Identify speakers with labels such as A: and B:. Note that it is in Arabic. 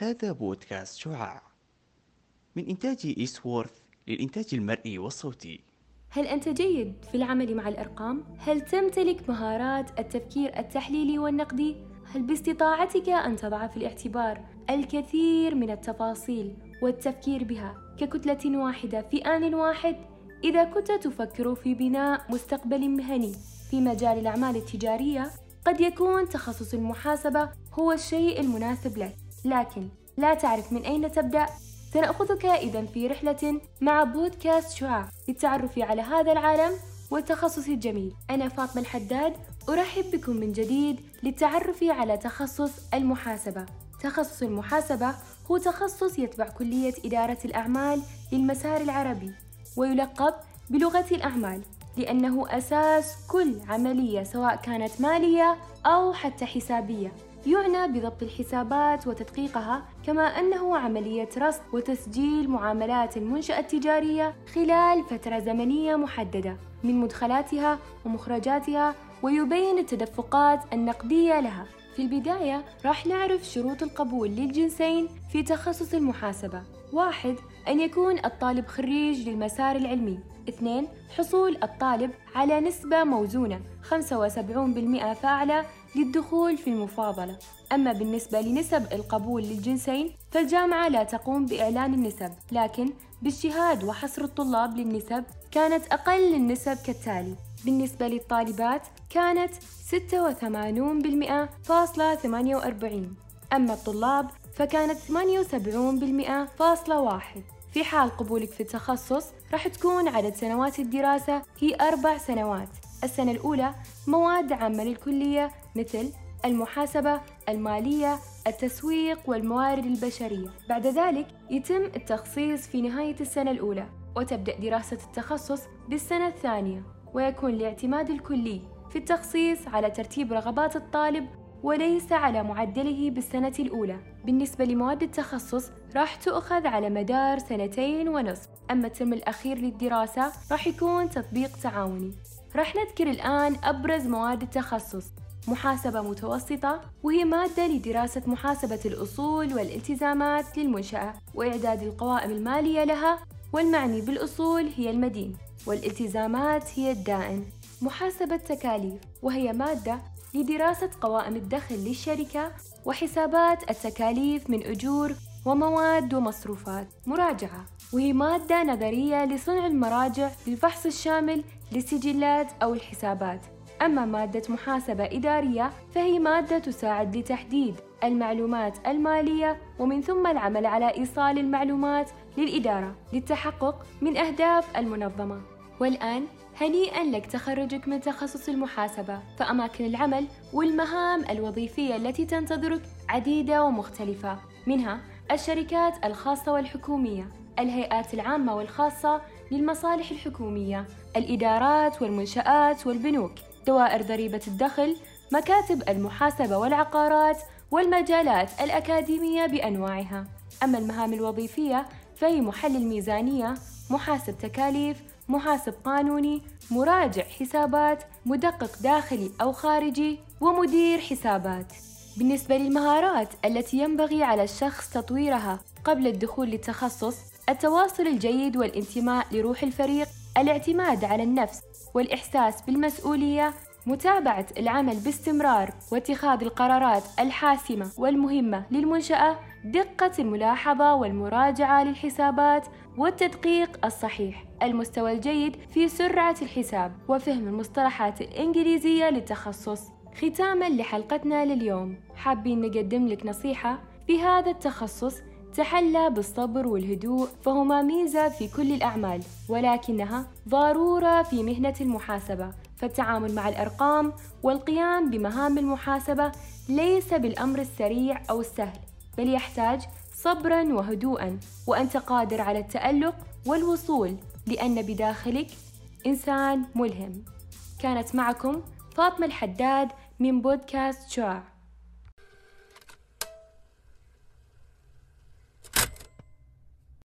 A: هذا بودكاست شعاع من إنتاج إيسوورث للإنتاج المرئي والصوتي
B: هل أنت جيد في العمل مع الأرقام؟ هل تمتلك مهارات التفكير التحليلي والنقدي؟ هل باستطاعتك أن تضع في الاعتبار الكثير من التفاصيل والتفكير بها ككتلة واحدة في آن واحد؟ إذا كنت تفكر في بناء مستقبل مهني في مجال الأعمال التجارية قد يكون تخصص المحاسبة هو الشيء المناسب لك لكن لا تعرف من أين تبدأ. سنأخذك إذا في رحلة مع بودكاست شعاع للتعرف على هذا العالم والتخصص الجميل. أنا فاطمة الحداد أرحب بكم من جديد للتعرف على تخصص المحاسبة. تخصص المحاسبة هو تخصص يتبع كلية إدارة الأعمال للمسار العربي ويلقب بلغة الأعمال لأنه أساس كل عملية سواء كانت مالية أو حتى حسابية. يعنى بضبط الحسابات وتدقيقها كما أنه عملية رصد وتسجيل معاملات المنشأة التجارية خلال فترة زمنية محددة من مدخلاتها ومخرجاتها ويبين التدفقات النقدية لها. في البداية راح نعرف شروط القبول للجنسين في تخصص المحاسبة. واحد أن يكون الطالب خريج للمسار العلمي. اثنين حصول الطالب على نسبة موزونة 75% فاعلة للدخول في المفاضلة. أما بالنسبة لنسب القبول للجنسين فالجامعة لا تقوم بإعلان النسب لكن باجتهاد وحصر الطلاب للنسب كانت أقل النسب كالتالي. بالنسبة للطالبات كانت 86% فاصلة 48 أما الطلاب فكانت 78% فاصلة واحد. في حال قبولك في التخصص راح تكون عدد سنوات الدراسة هي أربع سنوات. السنة الأولى مواد عامة للكلية مثل المحاسبة، المالية، التسويق والموارد البشرية. بعد ذلك يتم التخصيص في نهاية السنة الأولى، وتبدأ دراسة التخصص بالسنة الثانية، ويكون الاعتماد الكلي في التخصيص على ترتيب رغبات الطالب وليس على معدله بالسنة الأولى بالنسبة لمواد التخصص راح تؤخذ على مدار سنتين ونصف أما الترم الأخير للدراسة راح يكون تطبيق تعاوني راح نذكر الآن أبرز مواد التخصص محاسبة متوسطة وهي مادة لدراسة محاسبة الأصول والالتزامات للمنشأة وإعداد القوائم المالية لها والمعني بالأصول هي المدين والالتزامات هي الدائن. محاسبة تكاليف وهي مادة لدراسة قوائم الدخل للشركة وحسابات التكاليف من أجور ومواد ومصروفات. مراجعة وهي مادة نظرية لصنع المراجع للفحص الشامل للسجلات أو الحسابات. أما مادة محاسبة إدارية فهي مادة تساعد لتحديد المعلومات المالية ومن ثم العمل على إيصال المعلومات للإدارة للتحقق من أهداف المنظمة. والآن هنيئا لك تخرجك من تخصص المحاسبة فأماكن العمل والمهام الوظيفية التي تنتظرك عديدة ومختلفة. منها الشركات الخاصة والحكومية الهيئات العامة والخاصة للمصالح الحكومية الإدارات والمنشآت والبنوك دوائر ضريبة الدخل مكاتب المحاسبة والعقارات والمجالات الأكاديمية بأنواعها. أما المهام الوظيفية فهي محلل ميزانية محاسب تكاليف محاسب قانوني مراجع حسابات مدقق داخلي أو خارجي ومدير حسابات. بالنسبة للمهارات التي ينبغي على الشخص تطويرها قبل الدخول للتخصص التواصل الجيد والانتماء لروح الفريق الاعتماد على النفس والإحساس بالمسؤولية متابعة العمل باستمرار واتخاذ القرارات الحاسمة والمهمة للمنشأة دقة الملاحظة والمراجعة للحسابات والتدقيق الصحيح المستوى الجيد في سرعة الحساب وفهم المصطلحات الإنجليزية للتخصص. ختاما لحلقتنا لليوم. حابين نقدم لك نصيحة. في هذا التخصص تحلى بالصبر والهدوء فهما ميزة في كل الأعمال ولكنها ضرورة في مهنة المحاسبة. فالتعامل مع الأرقام والقيام بمهام المحاسبة ليس بالأمر السريع أو السهل بل يحتاج صبرا وهدوءا. وأنت قادر على التألق والوصول لأن بداخلك إنسان ملهم. كانت معكم فاطمة الحداد من بودكاست شعاع